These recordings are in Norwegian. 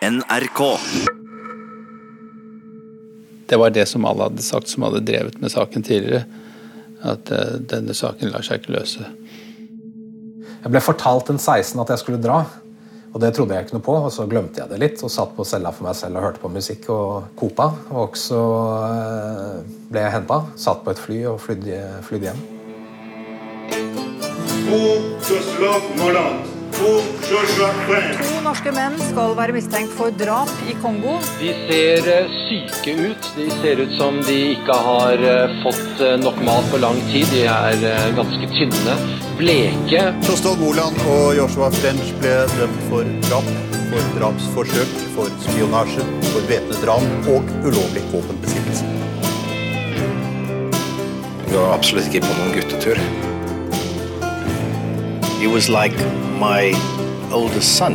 NRK. Det var det som alle hadde sagt som hadde drevet med saken tidligere. At uh, denne saken lar seg ikke løse. Jeg ble fortalt den 16. at jeg skulle dra. Og det trodde jeg ikke noe på, og så glemte jeg det litt og satt på cella for meg selv og hørte på musikk og kopa. Og så uh, ble jeg henta, satt på et fly og flydde, flydde hjem. To norske menn skal være mistenkt for drap i Kongo. De ser eh, syke ut. De ser ut som de ikke har eh, fått eh, nok mat på lang tid. De er ganske tynne, bleke. Kjostolv Moland og Joshua French ble dømt for drap, for drapsforsøk, for spionasje, for væpnet ran og ulovlig våpenbesittelse. Vi var absolutt ikke på noen guttetur. He was like my oldest son.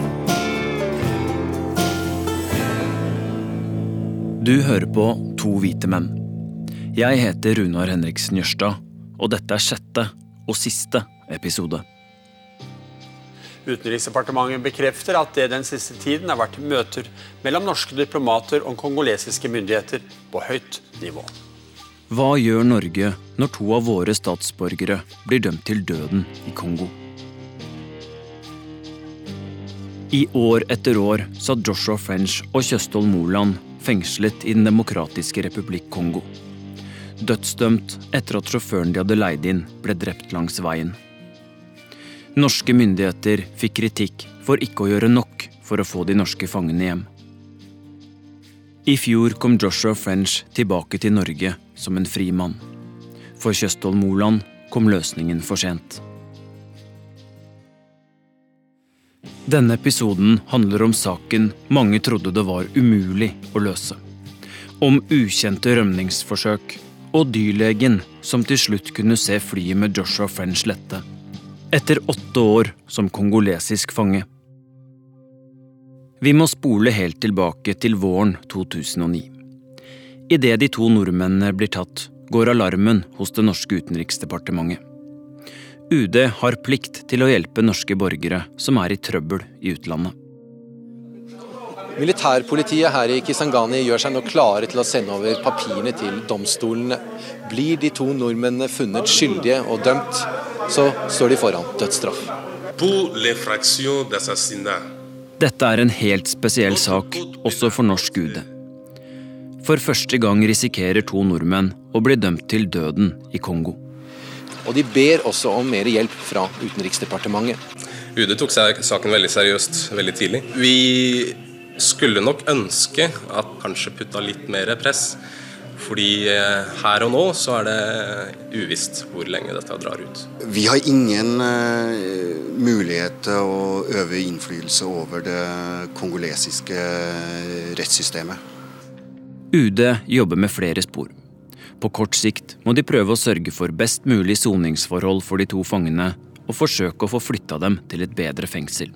Du hører på To hvite menn. Jeg heter Runar Henriksen Jørstad, og dette er sjette og siste episode. Utenriksdepartementet bekrefter at det den siste tiden har vært møter mellom norske diplomater og kongolesiske myndigheter på høyt nivå. Hva gjør Norge når to av våre statsborgere blir dømt til døden i Kongo? I år etter år satt Joshua French og Kjøstholm Moland fengslet i Den demokratiske republikk Kongo. Dødsdømt etter at sjåføren de hadde leid inn, ble drept langs veien. Norske myndigheter fikk kritikk for ikke å gjøre nok for å få de norske fangene hjem. I fjor kom Joshua French tilbake til Norge som en fri mann. For Kjøstholm Moland kom løsningen for sent. Denne episoden handler om saken mange trodde det var umulig å løse. Om ukjente rømningsforsøk og dyrlegen som til slutt kunne se flyet med Joshua French lette. Etter åtte år som kongolesisk fange. Vi må spole helt tilbake til våren 2009. Idet de to nordmennene blir tatt, går alarmen hos det norske utenriksdepartementet. UD har plikt til å hjelpe norske borgere som er i trøbbel i utlandet. Militærpolitiet her i Kisangani gjør seg nå klare til å sende over papirene til domstolene. Blir de to nordmennene funnet skyldige og dømt, så står de foran dødsstraff. Dette er en helt spesiell sak, også for norsk UD. For første gang risikerer to nordmenn å bli dømt til døden i Kongo. Og de ber også om mer hjelp fra Utenriksdepartementet. UD tok seg saken veldig seriøst veldig tidlig. Vi skulle nok ønske at kanskje putta litt mer press. Fordi eh, her og nå så er det uvisst hvor lenge dette drar ut. Vi har ingen uh, mulighet til å øve innflytelse over det kongolesiske rettssystemet. UD jobber med flere spor. På kort sikt må de prøve å sørge for best mulig soningsforhold for de to fangene, og forsøke å få flytta dem til et bedre fengsel.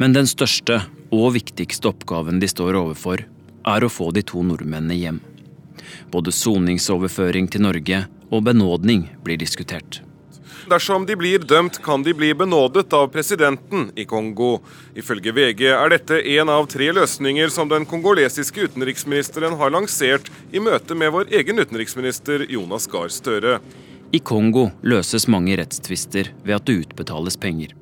Men den største og viktigste oppgaven de står overfor, er å få de to nordmennene hjem. Både soningsoverføring til Norge og benådning blir diskutert. Dersom de blir dømt, kan de bli benådet av presidenten i Kongo. Ifølge VG er dette en av tre løsninger som den kongolesiske utenriksministeren har lansert i møte med vår egen utenriksminister Jonas Gahr Støre. I Kongo løses mange rettstvister ved at det utbetales penger.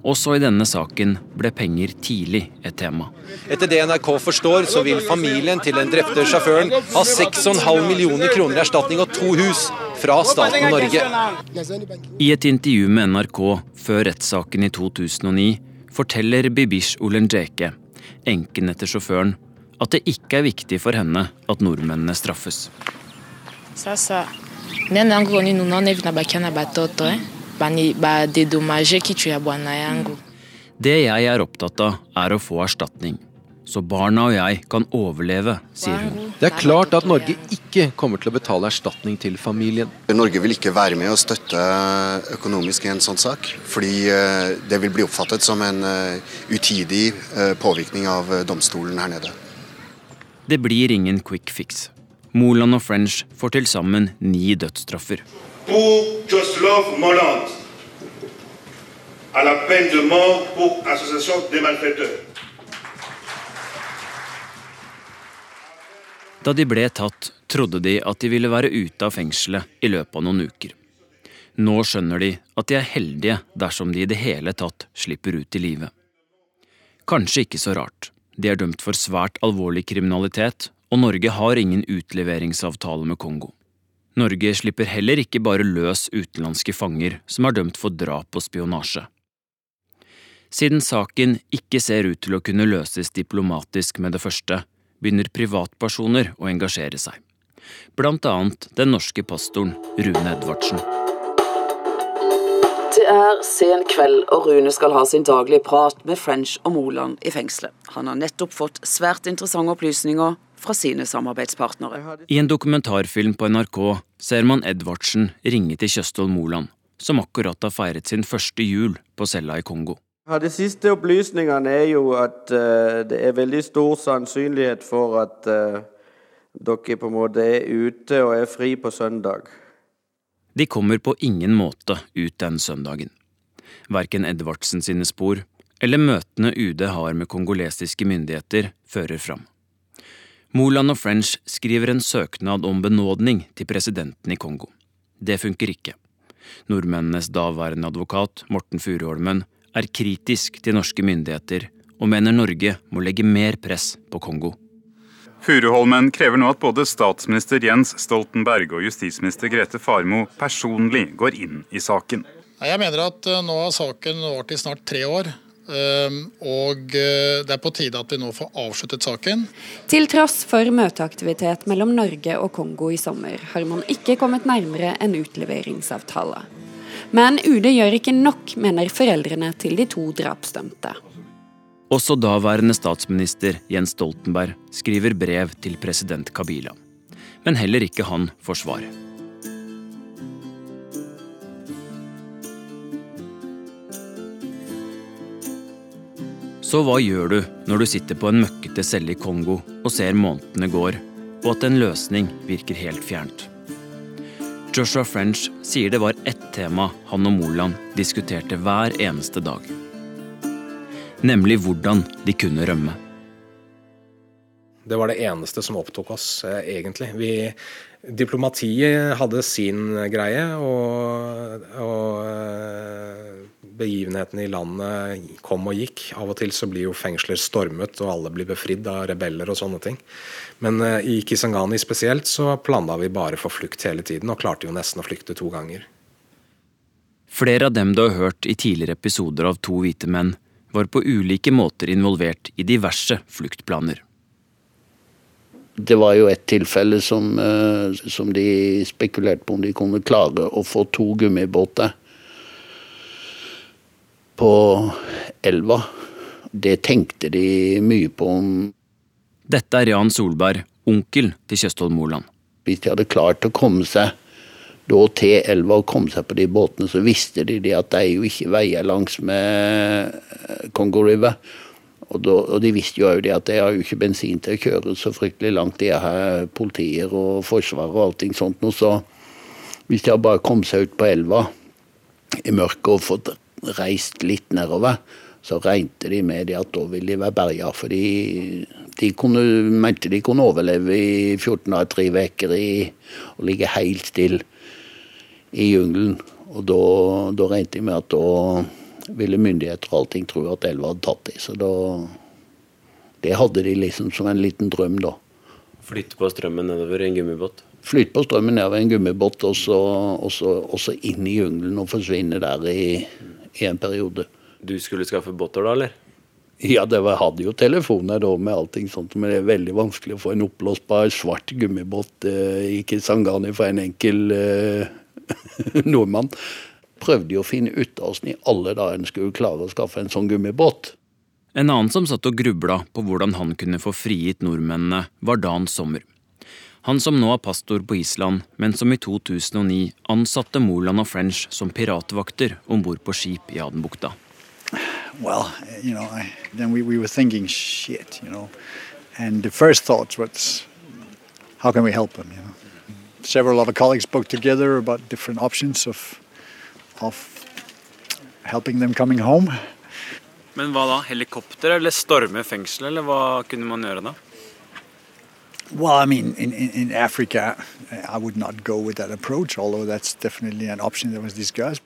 Også i denne saken ble penger tidlig et tema. Etter det NRK forstår, så vil familien til den drepte sjåføren ha 6,5 millioner kroner i erstatning og to hus fra staten Norge. I et intervju med NRK før rettssaken i 2009 forteller Bibish Olenjeke, enken etter sjåføren, at det ikke er viktig for henne at nordmennene straffes. Det jeg er opptatt av, er å få erstatning så barna og jeg kan overleve, sier hun. Det er klart at Norge ikke kommer til å betale erstatning til familien. Norge vil ikke være med og støtte økonomisk i en sånn sak, fordi eh, det vil bli oppfattet som en eh, utidig eh, påvirkning av domstolen her nede. Det blir ingen quick fix. Moland og French får til sammen ni dødsstraffer pour Joslov Molland à la peine de mort pour association des malfaiteurs. Da de ble tatt, trodde de at de ville være ute av fengselet i løpet av noen uker. Nå skjønner de at de er heldige dersom de i det hele tatt slipper ut i live. Kanskje ikke så rart. De er dømt for svært alvorlig kriminalitet, og Norge har ingen utleveringsavtale med Kongo. Norge slipper heller ikke bare løs utenlandske fanger som er dømt for drap og spionasje. Siden saken ikke ser ut til å kunne løses diplomatisk med det første, begynner privatpersoner å engasjere seg. Blant annet den norske pastoren Rune Edvardsen. Det er sen kveld, og Rune skal ha sin daglige prat med French og Moland i fengselet. Han har nettopp fått svært interessante opplysninger fra sine samarbeidspartnere. I en dokumentarfilm på NRK ser man Edvardsen ringe til Kjøstholm Moland, som akkurat har feiret sin første jul på cella i Kongo. Ja, De siste opplysningene er jo at uh, det er veldig stor sannsynlighet for at uh, dere på en måte er ute og er fri på søndag. De kommer på ingen måte ut den søndagen. Verken Edvardsen sine spor eller møtene UD har med kongolesiske myndigheter, fører fram. Moland og French skriver en søknad om benådning til presidenten i Kongo. Det funker ikke. Nordmennenes daværende advokat, Morten Furuholmen, er kritisk til norske myndigheter og mener Norge må legge mer press på Kongo. Furuholmen krever nå at både statsminister Jens Stoltenberg og justisminister Grete Farmo personlig går inn i saken. Jeg mener at eh, nå har saken vart i snart tre år. Ehm, og eh, det er på tide at vi nå får avsluttet saken. Til tross for møteaktivitet mellom Norge og Kongo i sommer, har man ikke kommet nærmere en utleveringsavtale. Men UD gjør ikke nok, mener foreldrene til de to drapsdømte. Også daværende statsminister Jens Stoltenberg skriver brev til president Kabila. Men heller ikke han får svar. Så hva gjør du når du sitter på en møkkete celle i Kongo og ser månedene går, og at en løsning virker helt fjernt? Joshua French sier det var ett tema han og Moland diskuterte hver eneste dag. Nemlig hvordan de kunne rømme. Det var det eneste som opptok oss, eh, egentlig. Vi, diplomatiet hadde sin greie, og, og eh, begivenhetene i landet kom og gikk. Av og til så blir jo fengsler stormet, og alle blir befridd av rebeller og sånne ting. Men uh, i Kisangani spesielt så planla vi bare for flukt hele tiden, og klarte jo nesten å flykte to ganger. Flere av dem du har hørt i tidligere episoder av To hvite menn, var på ulike måter involvert i diverse fluktplaner. Det var jo et tilfelle som, uh, som de spekulerte på om de kunne klare å få to gummibåter på elva. Det tenkte de mye på. Dette er Jan Solberg, onkel til Kjøstholm Moland. Hvis de hadde klart å komme seg da til elva og komme seg på de båtene, så visste de at det er jo ikke veier langs med Congo River. Og, de visste jo òg at de har jo ikke bensin til å kjøre så fryktelig langt, de her politier og forsvar og allting sånt. noe, så hvis de hadde bare kommet seg ut på elva i mørket og fått reist litt nedover, så regnet de med det at da ville de være berga. For de, de kunne, mente de kunne overleve i 14 av tre uker og ligge helt stille i jungelen. Og da, da regnet de med at da ville myndigheter og allting tro at elva hadde tatt dem. Så da Det hadde de liksom som en liten drøm, da. Flytte på strømmen nedover en gummibåt? Flytte på strømmen nedover en gummibåt, og så, og så, og så inn i jungelen og forsvinne der i i en periode. Du skulle skaffe båter da, eller? Ja, det var, hadde jo telefoner da med allting sånt, men det er veldig vanskelig å få en oppblåsbar svart gummibåt eh, i Kisangani for en enkel eh, nordmann. Prøvde jo å finne ut av åssen i alle dager en skulle klare å skaffe en sånn gummibåt. En annen som satt og grubla på hvordan han kunne få frigitt nordmennene, var Dan Sommer. Han som nå er pastor på Island, men som i 2009 ansatte Moland og French som piratvakter om bord på skip i Adenbukta. Well, you know, I, then we, we were thinking, shit, you know. And the first thought was, how can we help them, you know? Several other colleagues spoke together about different options of, of helping them coming home. Men hva da? Helikopter eller storme fengselet, eller hva kunne man gjøre da? Well, I mean, in, in, in Africa, I would not go with that approach, although that's definitely an option that was discussed.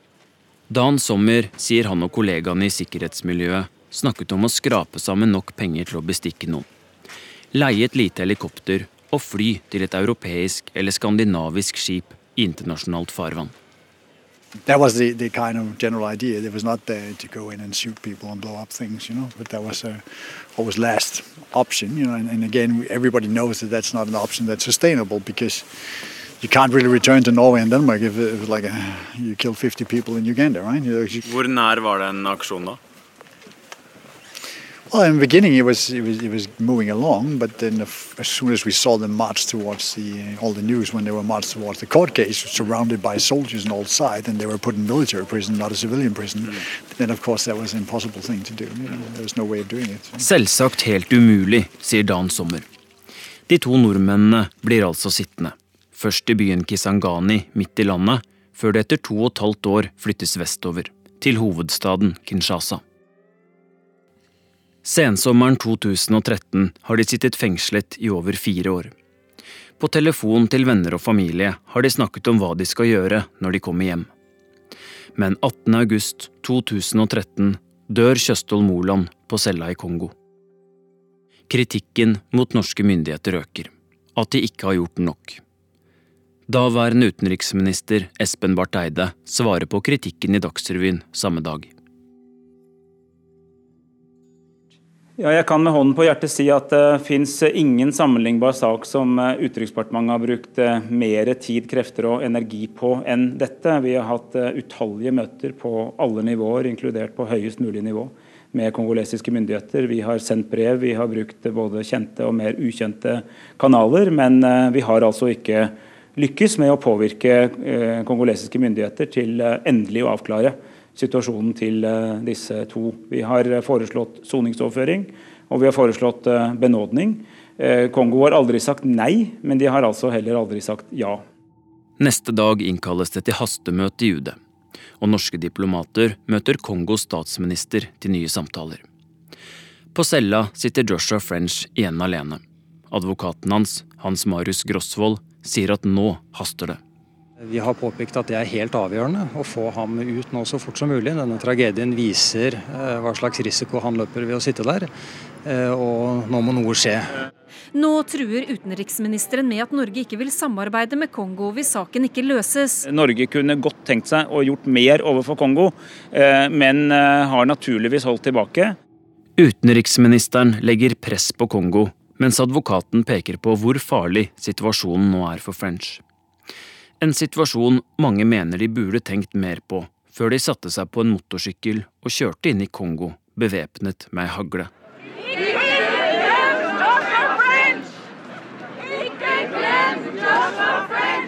Dan Sommer sier han og kollegaene i sikkerhetsmiljøet snakket om å skrape sammen nok penger til å bestikke noen. Leie et lite helikopter og fly til et europeisk eller skandinavisk skip i internasjonalt farvann. That was the, the kind of general idea. It was not there to go in and shoot people and blow up things, you know. But that was uh, always last option, you know. And, and again, everybody knows that that's not an option that's sustainable because you can't really return to Norway and Denmark if, if like a, you kill 50 people in Uganda, right? You know, Hvor nær var den aksjonen da? Well, in the beginning, it was it was it was moving along, but then as soon as we saw them march towards the all the news when they were marched towards the court case, surrounded by soldiers on all sides, and they were put in military prison, not a civilian prison, mm. then of course that was an impossible thing to do. You know, there was no way of doing it. Selvsagt helt umulig, sier Dan Sommer. De to nordmennene blir altså sittende. Først i byen Kisangani, midt i landet, før det etter to og et halvt år flyttes vestover, til hovedstaden Kinshasa. Sensommeren 2013 har de sittet fengslet i over fire år. På telefon til venner og familie har de snakket om hva de skal gjøre når de kommer hjem. Men 18. august 2013 dør Kjøstholm Moland på cella i Kongo. Kritikken mot norske myndigheter øker. At de ikke har gjort nok. Daværende utenriksminister Espen Barth Eide svarer på kritikken i Dagsrevyen samme dag. Ja, jeg kan med hånden på hjertet si at det fins ingen sammenlignbar sak som Utenriksdepartementet har brukt mer tid, krefter og energi på enn dette. Vi har hatt utallige møter på alle nivåer, inkludert på høyest mulig nivå med kongolesiske myndigheter. Vi har sendt brev, vi har brukt både kjente og mer ukjente kanaler. Men vi har altså ikke lykkes med å påvirke kongolesiske myndigheter til endelig å avklare situasjonen til disse to. Vi har foreslått soningsoverføring, og vi har foreslått benådning. Kongo har aldri sagt nei, men de har altså heller aldri sagt ja. Neste dag innkalles det til hastemøte i UD, og norske diplomater møter Kongos statsminister til nye samtaler. På cella sitter Joshua French igjen alene. Advokaten hans, Hans Marius Grosvold, sier at nå haster det. Vi har påpekt at det er helt avgjørende å få ham ut nå så fort som mulig. Denne tragedien viser hva slags risiko han løper ved å sitte der, og nå må noe skje. Nå truer utenriksministeren med at Norge ikke vil samarbeide med Kongo hvis saken ikke løses. Norge kunne godt tenkt seg å gjort mer overfor Kongo, men har naturligvis holdt tilbake. Utenriksministeren legger press på Kongo, mens advokaten peker på hvor farlig situasjonen nå er for French. En situasjon mange mener de burde tenkt mer på før de satte seg på en motorsykkel og kjørte inn i Kongo bevæpnet med hagle.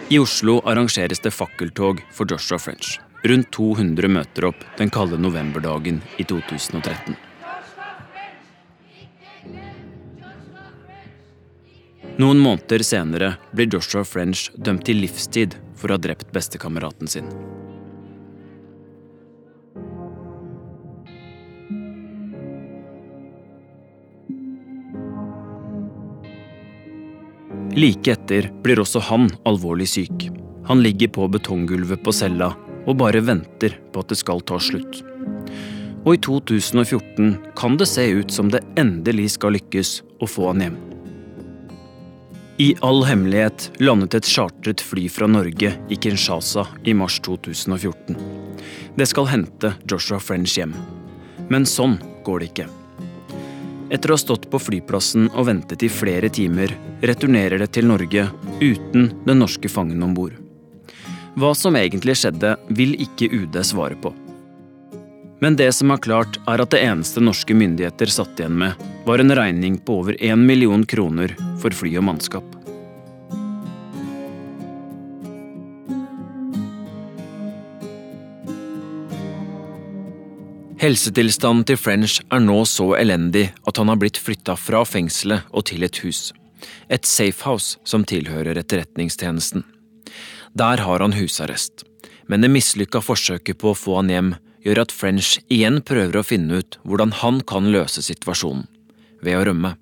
I Oslo arrangeres det fakkeltog for Joshua French. Rundt 200 møter opp den kalde novemberdagen i 2013. Noen måneder senere blir Joshua French dømt til livstid for å ha drept bestekameraten sin. Like etter blir også han alvorlig syk. Han ligger på betonggulvet på cella og bare venter på at det skal ta slutt. Og i 2014 kan det se ut som det endelig skal lykkes å få han hjem. I all hemmelighet landet et chartret fly fra Norge i Kinshasa i mars 2014. Det skal hente Joshua French hjem. Men sånn går det ikke. Etter å ha stått på flyplassen og ventet i flere timer, returnerer det til Norge uten den norske fangen om bord. Hva som egentlig skjedde, vil ikke UD svare på. Men det som er klart, er at det eneste norske myndigheter satt igjen med, var en regning på over én million kroner for fly og mannskap. Helsetilstanden til French er nå så elendig at han har blitt flytta fra fengselet og til et hus. Et safehouse som tilhører Etterretningstjenesten. Der har han husarrest, men det mislykka forsøket på å få han hjem gjør at French igjen prøver å finne ut hvordan han kan løse situasjonen, ved å rømme.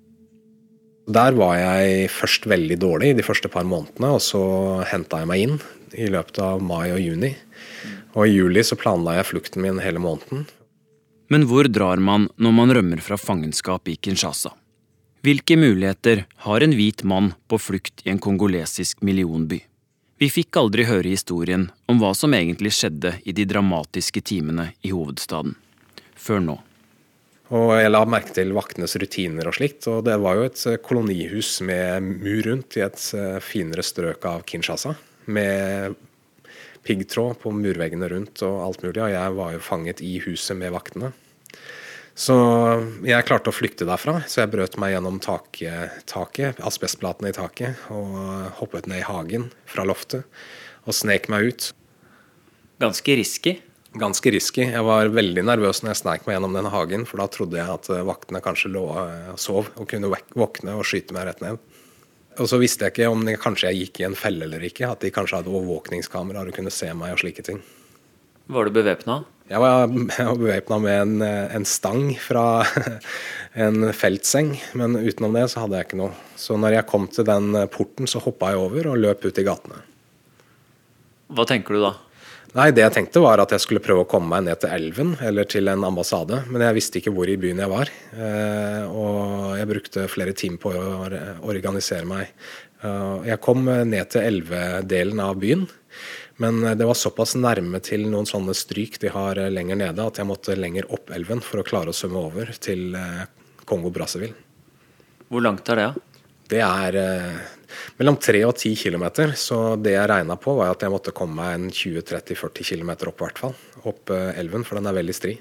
Der var jeg først veldig dårlig de første par månedene, og så henta jeg meg inn i løpet av mai og juni. Og i juli så planla jeg flukten min hele måneden. Men hvor drar man når man rømmer fra fangenskap i Kinshasa? Hvilke muligheter har en hvit mann på flukt i en kongolesisk millionby? Vi fikk aldri høre historien om hva som egentlig skjedde i de dramatiske timene i hovedstaden. Før nå. Og jeg la merke til vaktenes rutiner og slikt. Og det var jo et eh, kolonihus med mur rundt i et eh, finere strøk av Kinshasa. Med piggtråd på murveggene rundt og alt mulig. Og jeg var jo fanget i huset med vaktene. Så jeg klarte å flykte derfra, så jeg brøt meg gjennom taket, taket asbestplatene i taket, og hoppet ned i hagen fra loftet og snek meg ut. Ganske risky? Ganske risky. Jeg var veldig nervøs når jeg sneik meg gjennom den hagen, for da trodde jeg at vaktene kanskje lå og sov og kunne våkne og skyte meg rett ned. Og så visste jeg ikke om jeg, kanskje jeg gikk i en felle eller ikke. At de kanskje hadde overvåkningskameraer og kunne se meg og slike ting. Var du bevæpna? Jeg var, var bevæpna med en, en, stang fra en feltseng, men utenom det så hadde jeg ikke noe. Så når jeg kom til den porten, så hoppa jeg over og løp ut i gatene. Hva tenker du da? Nei, Det jeg tenkte var at jeg skulle prøve å komme meg ned til elven eller til en ambassade. Men jeg visste ikke hvor i byen jeg var. Eh, og jeg brukte flere timer på å organisere meg. Eh, jeg kom ned til elvedelen av byen. Men det var såpass nærme til noen sånne stryk de har lenger nede, at jeg måtte lenger opp elven for å klare å svømme over til eh, Kongo-Brazzaville. Hvor langt er det? da? Det er mellom 3 og 10 km. Så det jeg regna på, var at jeg måtte komme meg en 20-30-40 km opp, hvert fall. Opp elven, for den er veldig stri.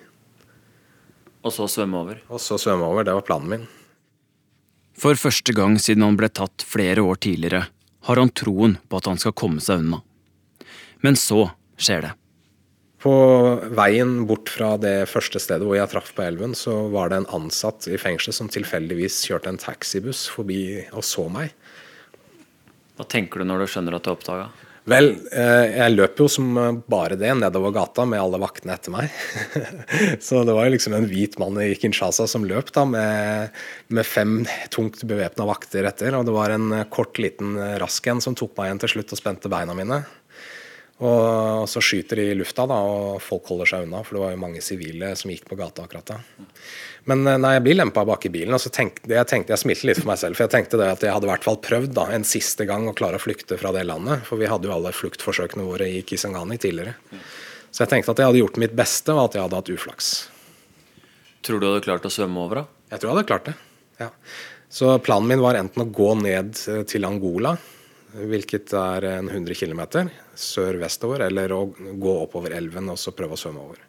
Og så svømme over? Og så svømme over. Det var planen min. For første gang siden han ble tatt flere år tidligere, har han troen på at han skal komme seg unna. Men så skjer det. På veien bort fra det første stedet hvor jeg traff på elven, så var det en ansatt i fengselet som tilfeldigvis kjørte en taxibuss forbi og så meg. Hva tenker du når du skjønner at du er oppdaga? Vel, eh, jeg løp jo som bare det nedover gata med alle vaktene etter meg. Så det var jo liksom en hvit mann i Kinshasa som løp da med, med fem tungt bevæpna vakter etter. Og det var en kort, liten rask en som tok meg igjen til slutt og spente beina mine. Og så skyter de i lufta, da, og folk holder seg unna, for det var jo mange sivile som gikk på gata akkurat da. Men eh, nei, jeg blir lempa bak i bilen, og så tenkte jeg, tenkte, jeg smilte litt for meg selv. For jeg tenkte det at jeg hadde i hvert fall prøvd da, en siste gang å klare å flykte fra det landet. For vi hadde jo alle fluktforsøkene våre i Kisangani tidligere. Så jeg tenkte at jeg hadde gjort mitt beste, og at jeg hadde hatt uflaks. Tror du du hadde klart å svømme over, da? Jeg tror jeg hadde klart det. ja. Så planen min var enten å gå ned eh, til Angola, hvilket er en 100 km sør-vestover, eller å gå oppover elven og så prøve å svømme over.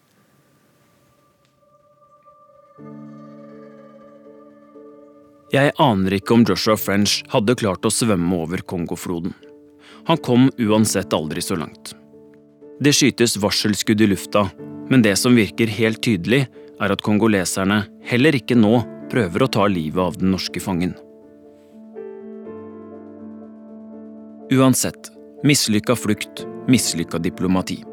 Jeg aner ikke om Joshua French hadde klart å svømme over Kongofloden. Han kom uansett aldri så langt. Det skytes varselskudd i lufta, men det som virker helt tydelig, er at kongoleserne heller ikke nå prøver å ta livet av den norske fangen. Uansett, mislykka flukt, mislykka diplomati.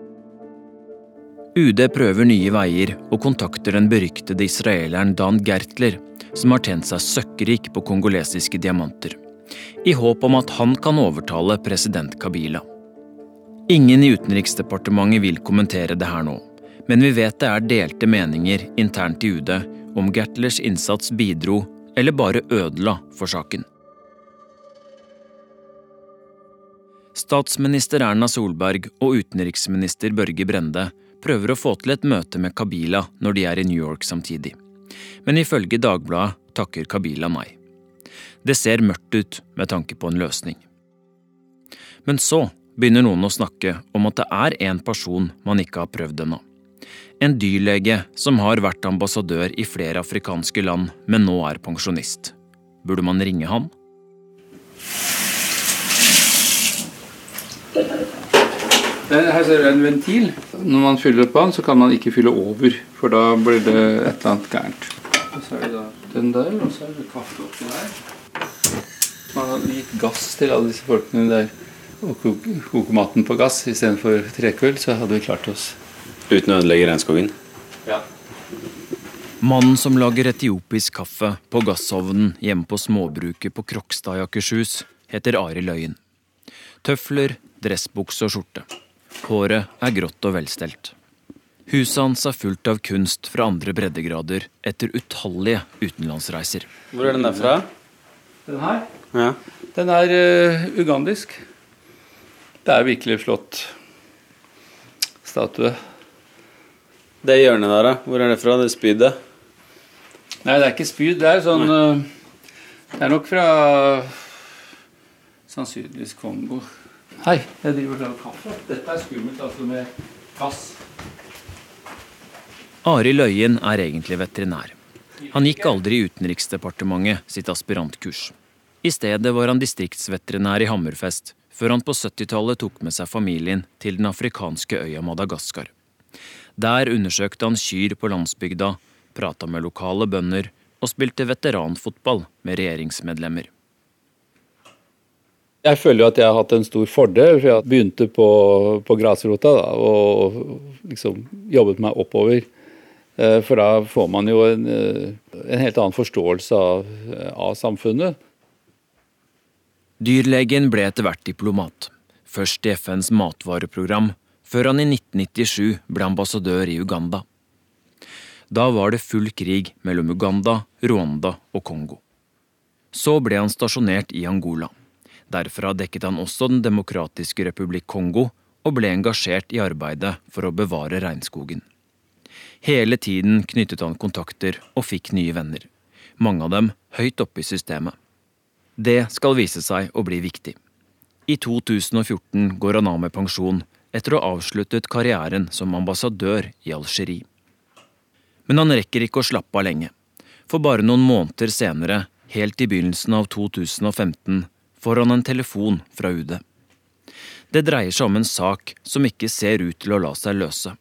UD prøver nye veier og kontakter den beryktede israeleren Dan Gertler, som har tjent seg søkkrik på kongolesiske diamanter, i håp om at han kan overtale president Kabila. Ingen i Utenriksdepartementet vil kommentere det her nå, men vi vet det er delte meninger internt i UD om Gertlers innsats bidro eller bare ødela for saken. Statsminister Erna Solberg og utenriksminister Børge Brende prøver å få til et møte med Kabila når de er i New York samtidig. Men ifølge Dagbladet takker Kabila nei. Det ser mørkt ut med tanke på en løsning. Men så begynner noen å snakke om at det er en person man ikke har prøvd ennå. En dyrlege som har vært ambassadør i flere afrikanske land, men nå er pensjonist. Burde man ringe han? Her ser du en ventil. Når man fyller på den, så kan man ikke fylle over, for da blir det et eller annet gærent. Så er det da den der, og så er det kaffe oppi der. Man har gitt gass til alle disse folkene der og koke maten på gass istedenfor trekull, så hadde vi klart oss. Uten å ødelegge regnskogen? Ja. Mannen som lager etiopisk kaffe på gassovnen hjemme på småbruket på Krokstad i Akershus, heter Arild Øyen. Tøfler, dressbukse og skjorte. Håret er grått og velstelt. Huset hans er fullt av kunst fra andre breddegrader etter utallige utenlandsreiser. Hvor er den der fra? Den her? Ja. Den er uh, ugandisk. Det er virkelig flott statue. Det hjørnet der, da? Hvor er det fra? Det spydet? Nei, det er ikke spyd. Det er sånn uh, Det er nok fra sannsynligvis Kongo. Hei, jeg driver og lager kaffe. Dette er skummelt, altså med gass. Arild Øyen er egentlig veterinær. Han gikk aldri i Utenriksdepartementet sitt aspirantkurs. I stedet var han distriktsveterinær i Hammerfest, før han på 70-tallet tok med seg familien til den afrikanske øya Madagaskar. Der undersøkte han kyr på landsbygda, prata med lokale bønder og spilte veteranfotball med regjeringsmedlemmer. Jeg føler jo at jeg har hatt en stor fordel, for jeg begynte på, på grasrota da, og liksom jobbet meg oppover. Eh, for da får man jo en, eh, en helt annen forståelse av, av, samfunnet. Dyrlegen ble etter hvert diplomat. Først i FNs matvareprogram, før han i 1997 ble ambassadør i Uganda. Da var det full krig mellom Uganda, Rwanda og Kongo. Så ble han stasjonert i Angola. Derfra dekket han også Den demokratiske republikk Kongo, og ble engasjert i arbeidet for å bevare regnskogen. Hele tiden knyttet han kontakter og fikk nye venner. Mange av dem høyt oppe i systemet. Det skal vise seg å bli viktig. I 2014 går han av med pensjon etter å ha avsluttet karrieren som ambassadør i Algerie. Men han rekker ikke å slappe av lenge. For bare noen måneder senere, helt i begynnelsen av 2015, får han en telefon fra UD. Det dreier seg om en sak som ikke ser ut til å la seg løse.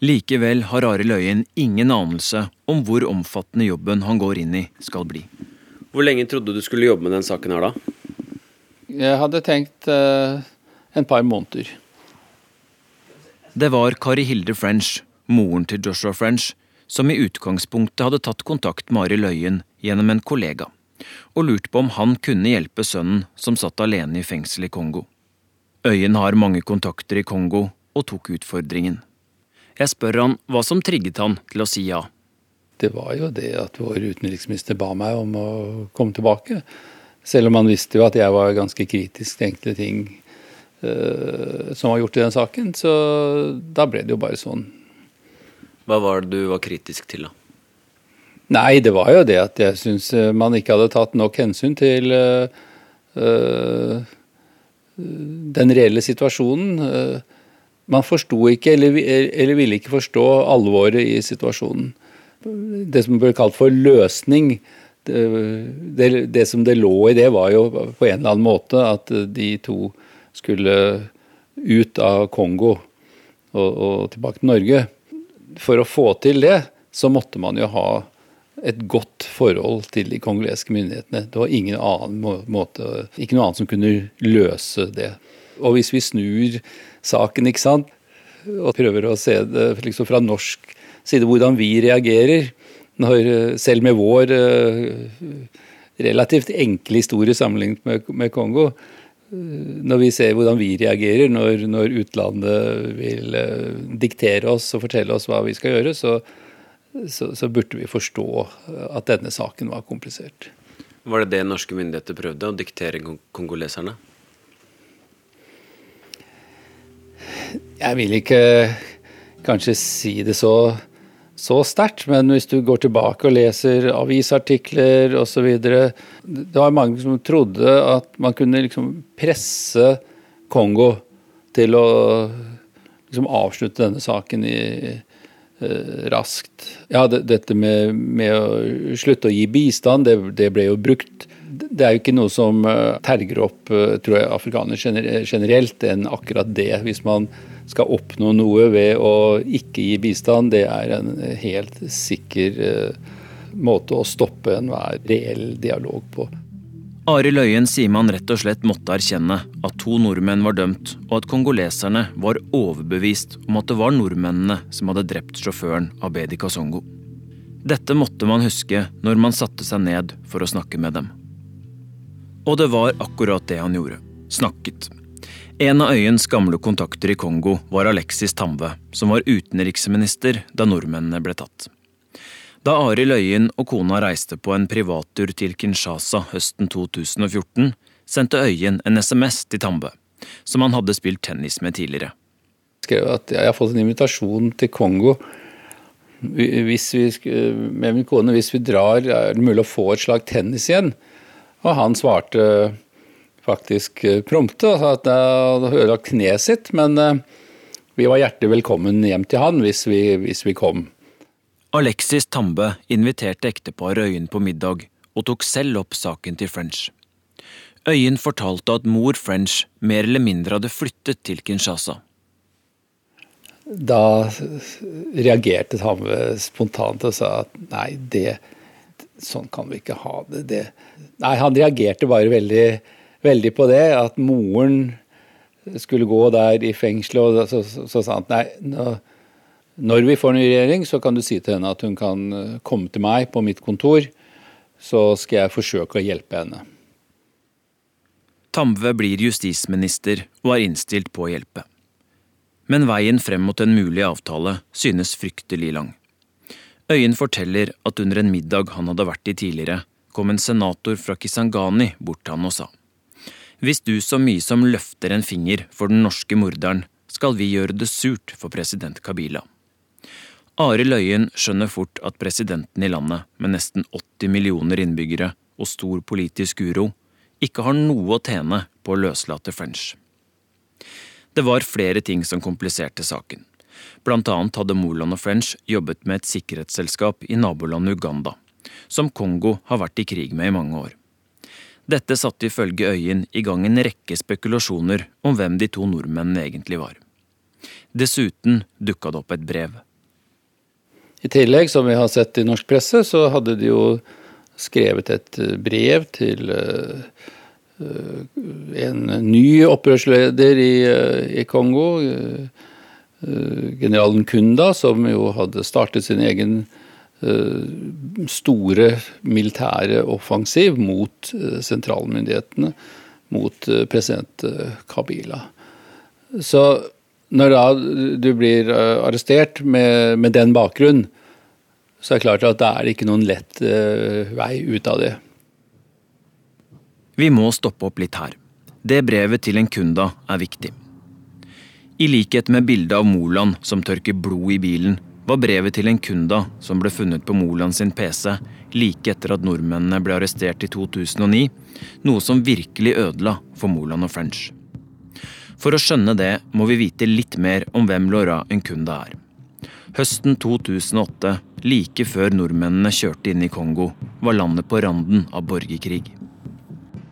Likevel har Arild Øyen ingen anelse om hvor omfattende jobben han går inn i, skal bli. Hvor lenge trodde du skulle jobbe med den saken her, da? Jeg hadde tenkt eh, en par måneder. Det var Kari Hilde French, moren til Joshua French, som i utgangspunktet hadde tatt kontakt med Arild Øyen gjennom en kollega, og lurt på om han kunne hjelpe sønnen som satt alene i fengsel i Kongo. Øyen har mange kontakter i Kongo og tok utfordringen. Jeg spør han hva som trigget han til å si ja. Det var jo det at vår utenriksminister ba meg om å komme tilbake. Selv om han visste jo at jeg var ganske kritisk til enkelte ting uh, som var gjort i den saken. Så da ble det jo bare sånn. Hva var det du var kritisk til, da? Nei, det var jo det at jeg syns eh, man ikke hadde tatt nok hensyn til uh, den reelle situasjonen. Man forsto ikke, eller, eller, ville ikke forstå alvoret i situasjonen. Det som ble kalt for løsning, det, det, det, som det lå i det, var jo på en eller annen måte at de to skulle ut av Kongo og, og tilbake til Norge. For å få til det, så måtte man jo ha et godt forhold til de kongolesiske myndighetene. Det var ingen annen måte, ikke noe annet som kunne løse det. Og hvis vi snur saken, ikke sant, og prøver å se det liksom fra norsk side, hvordan vi reagerer når selv med vår eh, relativt enkle historie sammenlignet med, med Kongo, eh, når vi ser hvordan vi reagerer når, når, utlandet vil eh, diktere oss og fortelle oss hva vi skal gjøre, så, så, så, burde vi forstå at denne saken var komplisert. Var det det norske myndigheter prøvde, å diktere kongoleserne? Jeg vil ikke kanskje si det så, så sterkt, men hvis du går tilbake og leser avisartikler osv. Det var mange som trodde at man kunne liksom presse Kongo til å liksom avslutte denne saken i, eh, raskt. Ja, det, dette med, med, å slutte å gi bistand, det, det ble jo brukt det er jo ikke noe som eh, terger opp eh, tror jeg, afrikanere generelt enn akkurat det. Hvis man skal oppnå noe ved å ikke gi bistand, det er en helt sikker eh, måte å stoppe enhver reell dialog på. Arild Øyen sier man rett og slett måtte erkjenne at to nordmenn var dømt, og at kongoleserne var overbevist om at det var nordmennene som hadde drept sjåføren Abedi Kasongo. Dette måtte man huske når man satte seg ned for å snakke med dem. Og det var akkurat det han gjorde. Snakket. En av Øyens gamle kontakter i Kongo var Alexis Tamve, som var utenriksminister da nordmennene ble tatt. Da Arild Øyen og kona reiste på en privattur til Kinshasa høsten 2014, sendte Øyen en SMS til Tambe, som han hadde spilt tennis med tidligere. Jeg skrev at jeg har fått en invitasjon til Kongo. Hvis vi, med min kone, hvis vi drar, er det mulig å få et slag tennis igjen? Og han svarte faktisk prompte og sa at han hadde ødelagt kneet sitt, men eh, vi var hjertelig velkommen hjem til han hvis vi, hvis vi kom. Alexis Tambe inviterte ekteparet Øyen på middag og tok selv opp saken til French. Øyen fortalte at mor French mer eller mindre hadde flyttet til Kinshasa. Da reagerte Tambe spontant og sa at nei, det, sånn kan vi ikke ha det. det. Nei, han reagerte bare veldig, veldig, på det, at moren skulle gå der i fengselet, og så, så, så sa han nei, nå, når vi får ny regjering, så kan du si til henne at hun kan eh, komme til meg på mitt kontor, så skal jeg forsøke å hjelpe henne. Tamve blir justisminister og er innstilt på å hjelpe. Men veien frem mot en mulig avtale synes fryktelig lang. Øyen forteller at under en middag han hadde vært i tidligere, kom en senator fra Kisangani bort til han og sa Hvis du så mye som løfter en finger for den norske morderen, skal vi gjøre det surt for president Kabila. Arild Løyen skjønner fort at presidenten i landet, med nesten 80 millioner innbyggere og stor politisk uro, ikke har noe å tjene på å løslate French. Det var flere ting som kompliserte saken. Blant annet hadde Moland og French jobbet med et sikkerhetsselskap i nabolandet Uganda, som Kongo har vært i krig med i mange år. Dette satte ifølge Øyen i gang en rekke spekulasjoner om hvem de to nordmennene egentlig var. Dessuten dukka det opp et brev. I tillegg, som vi har sett i norsk presse, så hadde de jo skrevet et brev til uh, en ny opprørsleder i Kongo, generalen Kunda, som jo hadde startet sin egen store militære offensiv mot sentralmyndighetene, mot president Kabila. Så når da du blir arrestert med, med den bakgrunn, så er det klart at det er ikke noen lett vei ut av det. Vi må stoppe opp litt her. Det brevet til en kunda er viktig. I likhet med bildet av Moland som tørker blod i bilen, var brevet til en kunda som ble funnet på Moland sin PC like etter at nordmennene ble arrestert i 2009, noe som virkelig ødela for Moland og French. For å skjønne det må vi vite litt mer om hvem Laura Nkunda er. Høsten 2008, like før nordmennene kjørte inn i Kongo, var landet på randen av borgerkrig.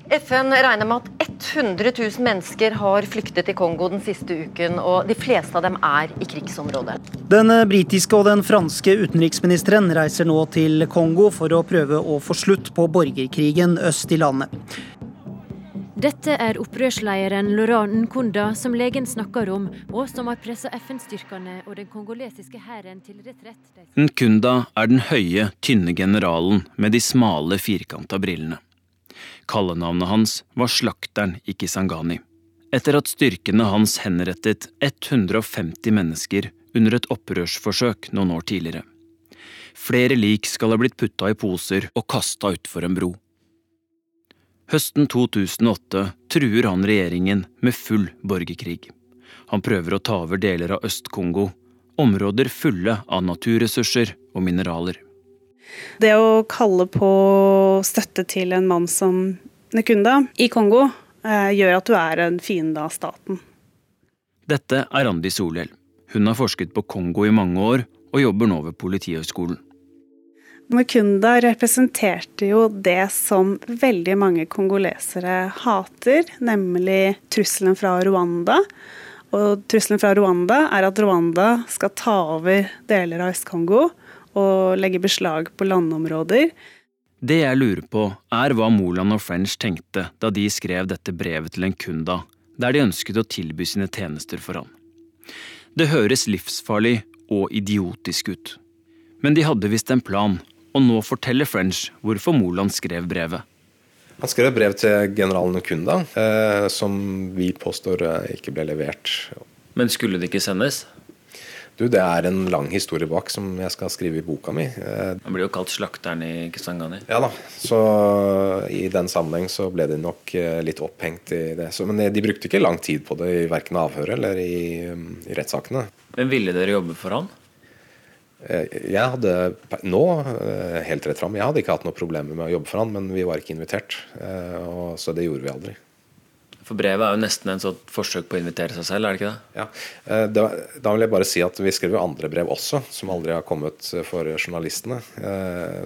FN regner med at 100 000 mennesker har flyktet til Kongo den siste uken, og de fleste av dem er i krigsområdet. Den britiske og den franske utenriksministeren reiser nå til Kongo for å prøve å få slutt på borgerkrigen øst i landet. Dette er opprørslederen Laurent Nkunda som legen snakker om, og som har pressa FN-styrkene og den kongolesiske hæren til retrett. Nkunda er den høye, tynne generalen med de smale, firkanta brillene. Kallenavnet hans var Slakteren i Kisangani. Etter at styrkene hans henrettet 150 mennesker under et opprørsforsøk noen år tidligere. Flere lik skal ha blitt putta i poser og kasta utfor en bro. Høsten 2008 truer han regjeringen med full borgerkrig. Han prøver å ta over deler av Øst-Kongo, områder fulle av naturressurser og mineraler. Det å kalle på støtte til en mann som Nekunda i Kongo, eh, gjør at du er en fiende av staten. Dette er Randi Solhjell. Hun har forsket på Kongo i mange år, og jobber nå ved Politihøgskolen. Mukunda representerte jo det som veldig mange kongolesere hater, nemlig trusselen fra Rwanda. Og trusselen fra Rwanda er at Rwanda skal ta over deler av Øst-Kongo og legge beslag på landområder. Det jeg lurer på, er hva Moland og French tenkte da de skrev dette brevet til en der de ønsket å tilby sine tjenester for han. Det høres livsfarlig og idiotisk ut. Men de hadde visst en plan, og nå forteller French hvorfor Moland skrev brevet. Han skrev brev til generalen Kunda, eh, som vi påstår eh, ikke ble levert. Men skulle det ikke sendes? Du, Det er en lang historie bak som jeg skal skrive i boka mi. Eh, Han blir jo kalt slakteren i Kisangani. Ja da, så i den sammenheng så ble de nok eh, litt opphengt i det. Så, men de brukte ikke lang tid på det i verken avhøret eller i, i rettssakene. Men ville dere jobbe for han? Eh, jeg hadde nå helt rett fram, jeg hadde ikke hatt noe problemer med å jobbe for han, men vi var ikke invitert. Og, så det gjorde vi aldri. For brevet er jo nesten en sånn forsøk på å invitere seg selv, er det ikke det? Ja, da, da, vil jeg bare si at vi skrev jo andre brev også, som aldri har kommet for journalistene.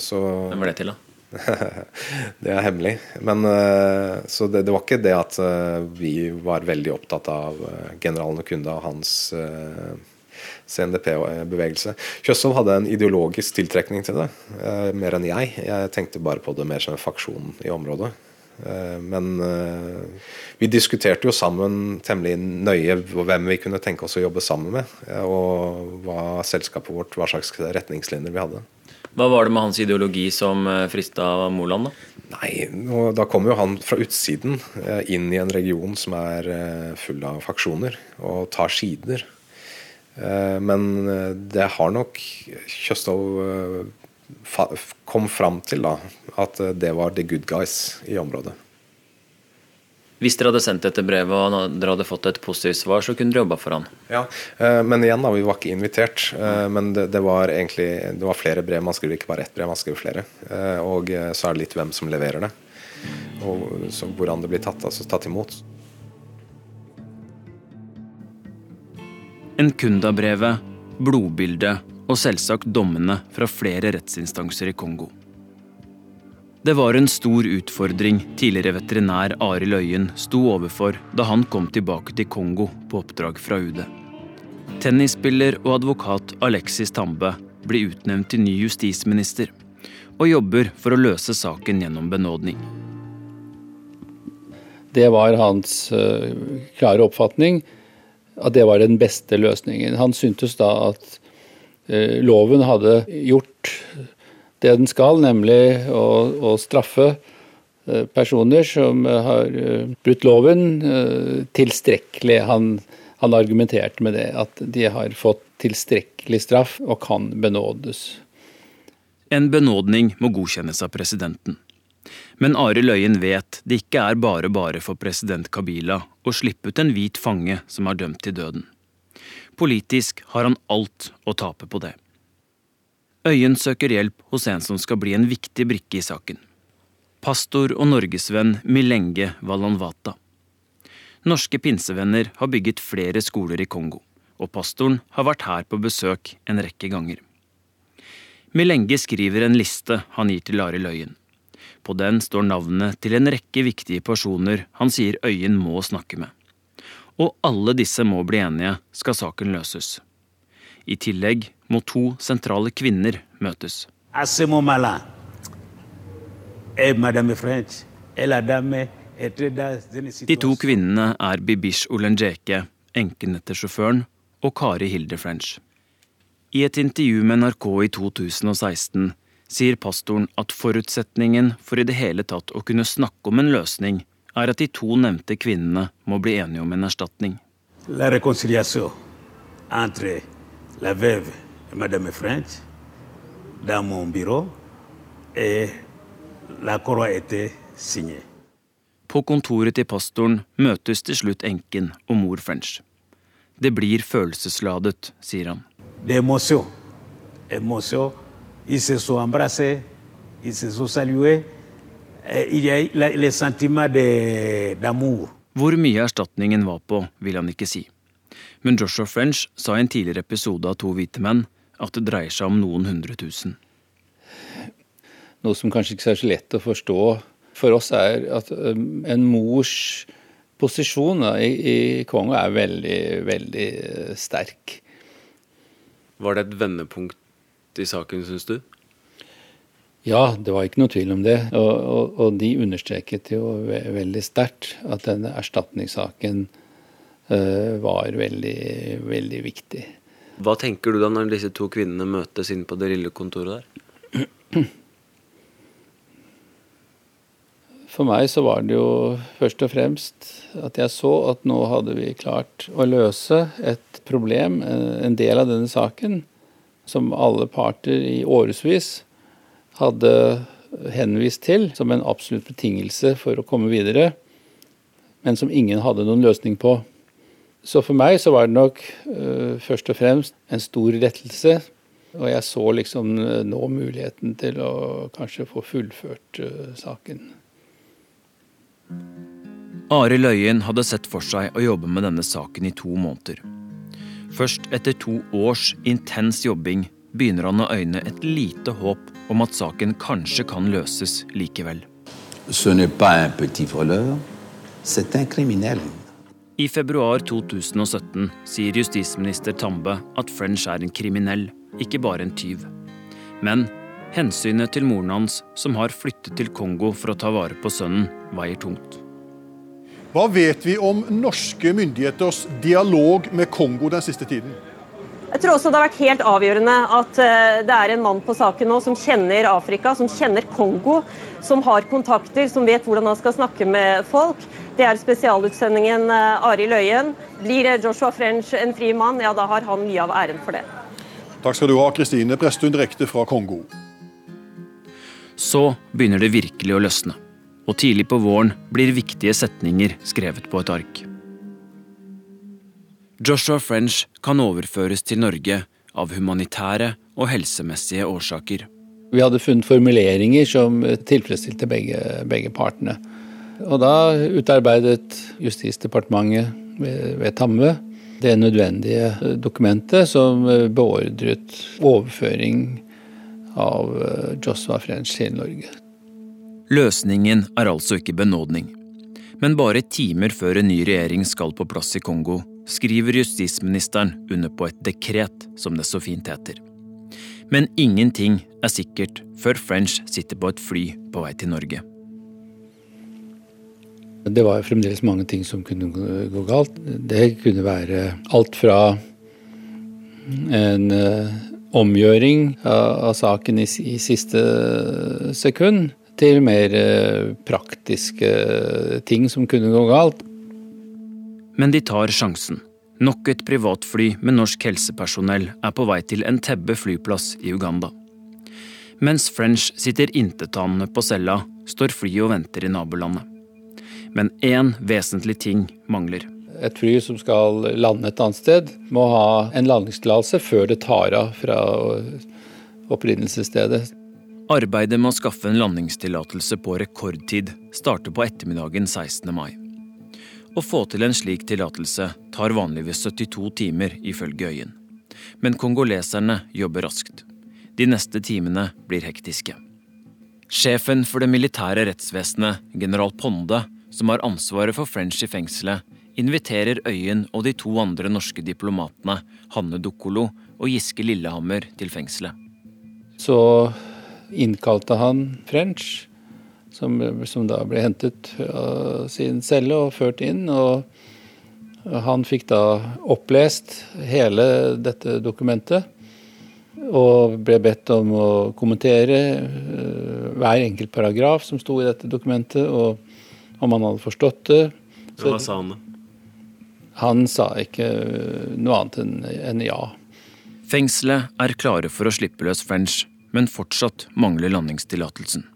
Så Hvem var det til, da? det er hemmelig. Men Så det, det, var ikke det at vi var veldig opptatt av generalen og Kunda og hans CNDP-bevegelse. Kjøssov hadde en ideologisk tiltrekning til det, mer enn jeg. Jeg tenkte bare på det mer som en faksjon i området. Men vi diskuterte jo sammen temmelig nøye hvem vi kunne tenke oss å jobbe sammen med. Og hva selskapet vårt, hva slags retningslinjer vi hadde. Hva var det med hans ideologi som frista Moland, da? Nei, Da kommer jo han fra utsiden inn i en region som er full av faksjoner, og tar sider. Men det har nok Kjøstov kom fram til da, at det var the good guys i området. Hvis dere hadde sendt dette brevet og dere hadde fått et positivt svar, så kunne dere jobba for han? Ja, men igjen, da, vi var ikke invitert. Men det, det, var egentlig det var flere brev. Man skriver ikke bare ett brev, man skriver flere. Og så er det litt hvem som leverer det. Og hvordan det blir tatt, altså tatt imot. Nkunda-brevet, blodbildet og selvsagt dommene fra flere rettsinstanser i Kongo. Det var en stor utfordring tidligere veterinær Arild Øyen sto overfor da han kom tilbake til Kongo på oppdrag fra UD. Tennisspiller og advokat Alexis Tambe blir utnevnt til ny justisminister, og jobber for å løse saken gjennom benådning. Det var hans uh, klare oppfatning at det var den beste løsningen. Han syntes da at uh, loven hadde gjort det den skal, nemlig å, å straffe personer som har brutt loven, tilstrekkelig. Han, han, argumenterte med det, at de har fått tilstrekkelig straff og kan benådes. En benådning må godkjennes av presidenten. Men Arild Øyen vet det ikke er bare bare for president Kabila å slippe ut en hvit fange som er dømt til døden. Politisk har han alt å tape på det. Øyen søker hjelp hos en som skal bli en viktig brikke i saken. Pastor og norgesvenn Milenge Valanvata. Norske pinsevenner har bygget flere skoler i Kongo, og pastoren har vært her på besøk en rekke ganger. Milenge skriver en liste han gir til Arild Øyen. På den står navnet til en rekke viktige personer han sier Øyen må snakke med. Og alle disse må bli enige, skal saken løses. I tillegg må to sentrale kvinner møtes. De to kvinnene er Bibish Olenjeke, enken etter sjåføren, og Kari Hilde French. I et intervju med NRK i 2016 sier pastoren at forutsetningen for i det hele tatt å kunne snakke om en løsning, er at de to nevnte kvinnene må bli enige om en erstatning. La entre la veuve Madame French dans mon bureau et l'accord a été signé. På kontoret til pastoren møtes til slutt enken og mor French. Det blir følelsesladet, sier han. Det er emotion. Emotion. Ils se sont embrassés, ils se sont salués. Il y a le sentiment d'amour. Hvor mye erstatningen var på, vil han ikke si. Men Joshua French sa i en tidligere episode av To hvite menn at det dreier seg om noen hundre tusen. Noe som kanskje ikke er så lett å forstå for oss, er at um, en mors posisjon i, i Kongo er veldig, veldig uh, sterk. Var det et vendepunkt i saken, syns du? Ja, det var ikke noe tvil om det. Og, og, og de understreket jo veldig sterkt at denne erstatningssaken uh, var veldig, veldig viktig. Hva tenker du da når disse to kvinnene møtes inne på det lille kontoret der? For meg så var det jo først og fremst at jeg så at nå hadde vi klart å løse et problem, en del av denne saken, som alle parter i årevis hadde henvist til som en absolutt betingelse for å komme videre, men som ingen hadde noen løsning på. Så for meg så var det nok uh, først og fremst en stor rettelse. Og jeg så liksom nå muligheten til å kanskje få fullført uh, saken. Arild Øyen hadde sett for seg å jobbe med denne saken i to måneder. Først etter to års intens jobbing begynner han å øyne et lite håp om at saken kanskje kan løses likevel. I februar 2017 sier justisminister Tambe at French er en kriminell, ikke bare en tyv. Men hensynet til moren hans, som har flyttet til Kongo for å ta vare på sønnen, veier tungt. Hva vet vi om norske myndigheters dialog med Kongo den siste tiden? Jeg tror også det har vært helt avgjørende at eh, det er en mann på saken nå som kjenner Afrika, som kjenner Kongo, som har kontakter, som vet hvordan han skal snakke med folk. Det er spesialutsendingen eh, Arild Øyen. Blir Joshua French en fri mann, ja da har han mye av æren for det. Takk skal du ha, Kristine Prestun direkte fra Kongo. Så begynner det virkelig å løsne og tidlig på våren blir viktige setninger skrevet på et ark. Joshua French kan overføres til Norge av humanitære og helsemessige årsaker. Vi hadde funnet formuleringer som tilfredsstilte begge, begge partene. Og da utarbeidet Justisdepartementet ved, ved Tamme det nødvendige dokumentet som beordret overføring av Joshua French til Norge. Løsningen er altså ikke benådning. Men bare timer før en ny regjering skal på plass i Kongo, skriver justisministeren under på et dekret, som det så fint heter. Men ingenting er sikkert før French sitter på et fly på vei til Norge. Det var fremdeles mange ting som kunne gå galt. Det kunne være alt fra en uh, omgjøring av, saken i, siste sekund, til mer eh, praktiske ting som kunne gå galt. Men de tar sjansen. Nok et privatfly med norsk helsepersonell er på vei til Entebbe flyplass i Uganda. Mens French sitter intetanende på cella, står flyet og venter i nabolandet. Men én vesentlig ting mangler. Et fly som skal lande et annet sted, må ha en landingstillatelse før det tar av fra opprinnelsesstedet. Arbeidet med å skaffe en landingstillatelse på rekordtid starter på ettermiddagen 16. mai. Å få til en slik tillatelse tar vanligvis 72 timer, ifølge Øyen. Men kongoleserne jobber raskt. De neste timene blir hektiske. Sjefen for det militære rettsvesenet, general Ponde, som har ansvaret for French i fengselet, inviterer Øyen og de to andre norske diplomatene, Hanne Dukkolo og Giske Lillehammer, til fengselet. Så innkalte han French, som, som, da ble hentet av sin celle og ført inn. og Han fikk da opplest hele dette dokumentet og ble bedt om å kommentere uh, hver enkelt paragraf som sto i dette dokumentet, og om han hadde forstått det. Så, Hva sa han da? Han sa ikke noe annet enn ja. Fengselet er klare for å slippe løs French men fortsatt mangler landingstillatelsen.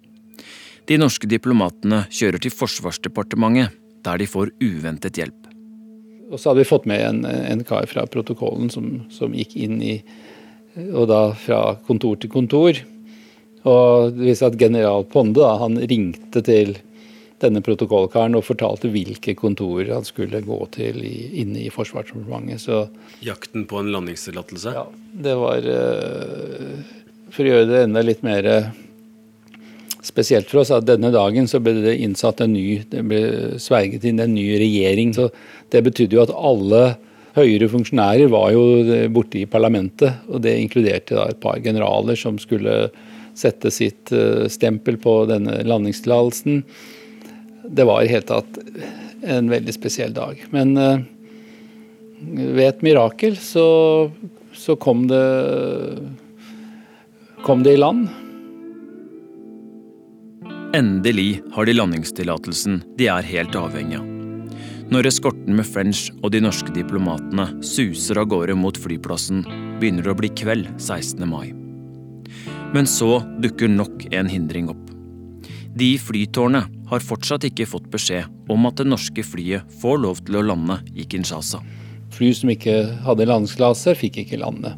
De norske diplomatene kjører til Forsvarsdepartementet, der de får uventet hjelp. Og så hadde vi fått med en, en kar fra protokollen som, som, gikk inn i Og da fra kontor til kontor. Og det viser at general Ponde da, han ringte til denne protokollkaren og fortalte hvilke kontorer han skulle gå til i, inne i Forsvarsdepartementet. Så Jakten på en landingstillatelse? Ja. Det var uh, for å gjøre det enda litt mer eh, spesielt for oss, at denne dagen så ble det innsatt en ny, det ble sverget inn en ny regjering. Så det betydde jo at alle høyere funksjonærer var jo borte i parlamentet. Og det inkluderte da et par generaler som skulle sette sitt eh, stempel på denne landingstillatelsen. Det var i hele tatt en veldig spesiell dag. Men eh, ved et mirakel så så kom det, kom det i land. Endelig har de landingstillatelsen de er helt avhengig av. Når eskorten med French og de norske diplomatene suser av gårde mot flyplassen, begynner det å bli kveld 16. mai. Men så dukker nok en hindring opp. De i flytårnet har fortsatt ikke fått beskjed om at det norske flyet får lov til å lande i Kinshasa. Fly som ikke hadde landingsklase, fikk ikke lande.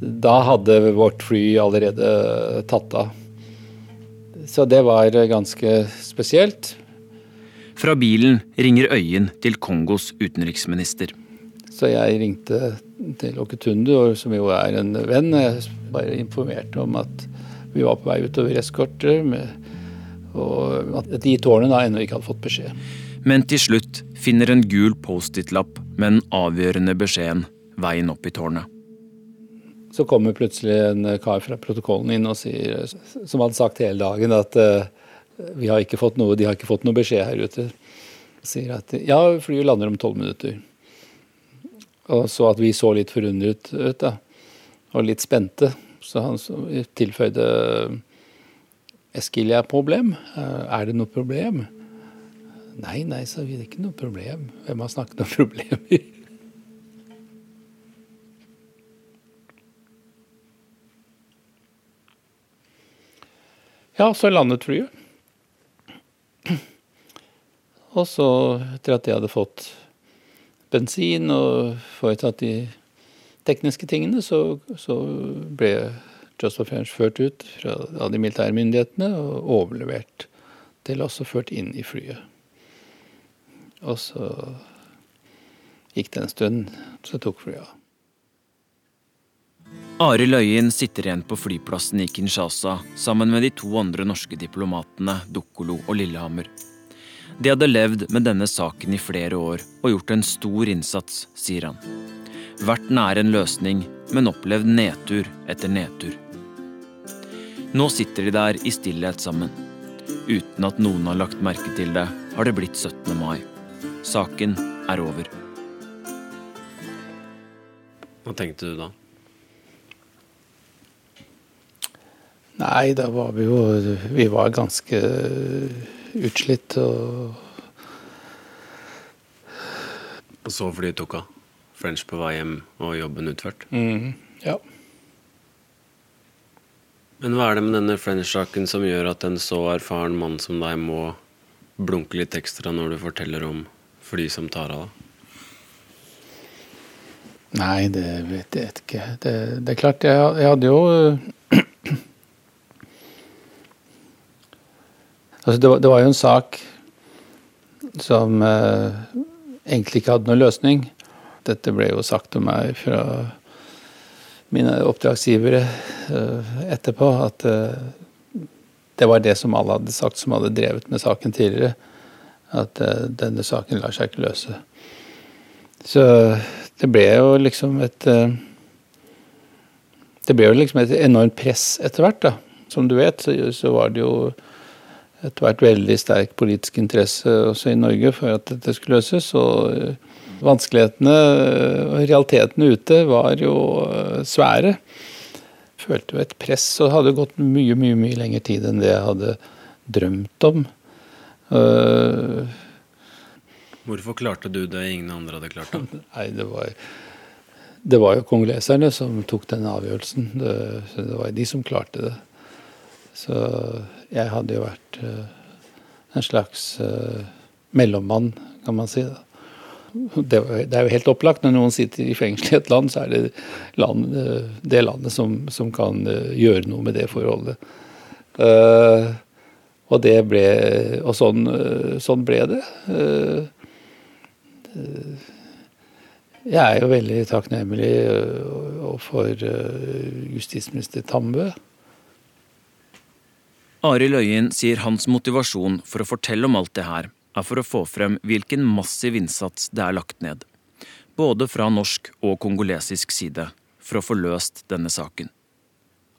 Eh, da hadde vårt fly allerede tatt av. Så det var ganske spesielt. Fra bilen ringer Øyen til Kongos utenriksminister. Så jeg ringte til Okutundu, som jo er en venn. Jeg bare informerte om at vi var på vei utover eskorter, og at de i tårnet da ennå ikke hadde fått beskjed. Men til slutt finner en gul Post-It-lapp med den avgjørende beskjeden veien opp i tårnet. Så kommer plutselig en kar fra protokollen inn og sier, som hadde sagt hele dagen, at vi har ikke fått noe, de har ikke fått noe beskjed her ute. Sier at ja, flyet lander om tolv minutter. Og så at vi så litt forundret ut, da. Og litt spente. Så han tilføyde Eskil, er problem? Er det noe problem? Nei, nei, sa vi, det er ikke noe problem. Hvem har snakket om problemer? Ja, så landet flyet. Og så, etter at jeg hadde fått bensin og foretatt de tekniske tingene, så, så ble Joseph French ført ut av de militære myndighetene og overlevert til oss og ført inn i flyet. Og så gikk det en stund, så tok flyet av. Arild Øyen sitter igjen på flyplassen i Kinshasa sammen med de to andre norske diplomatene Dukkolo og Lillehammer. De hadde levd med denne saken i flere år og gjort en stor innsats, sier han. Vært nær en løsning, men opplevd nedtur etter nedtur. Nå sitter de der i stillhet sammen. Uten at noen har lagt merke til det, har det blitt 17. mai. Saken er over. Hva tenkte du da? Nei, da var vi jo Vi var ganske utslitt og Og så flyet tok av? French på vei hjem og jobben utført? Mm, ja. Men hva er det med denne French-saken som gjør at en så erfaren mann som deg må blunke litt ekstra når du forteller om fly som tar av? Nei, det vet jeg ikke. Det, det er klart, jeg, jeg hadde jo Altså det, var, det, var, jo en sak som eh, egentlig ikke hadde noen løsning. Dette ble jo sagt til meg fra mine oppdragsgivere eh, etterpå, at eh, det var det som alle hadde sagt som hadde drevet med saken tidligere. At eh, denne saken lar seg ikke løse. Så det ble jo liksom et eh, Det ble jo liksom et enormt press etter hvert, da. Som du vet, så, så var det jo etter hvert veldig sterk politisk interesse også i Norge for at dette skulle løses. Og eh, vanskelighetene og realitetene ute var jo eh, svære. Følte jo et press og hadde gått mye, mye mye lengre tid enn det jeg hadde drømt om. Hvorfor klarte du det ingen andre hadde klart? det? Nei, det var, det var jo kongoleserne som tok den avgjørelsen. Det, det var de som klarte det. Så jeg hadde jo vært uh, en slags uh, mellommann, kan man si. Da. Det, er jo helt opplagt. Når noen sitter i fengsel i et land, så er det land, uh, det landet som, som kan gjøre noe med det forholdet. og det ble Og sånn, sånn ble det. jeg er jo veldig takknemlig for justisminister Tambø. Arild Øyen sier hans motivasjon for å fortelle om alt det her, er for å få frem hvilken massiv innsats det er lagt ned, både fra norsk og kongolesisk side, for å få løst denne saken.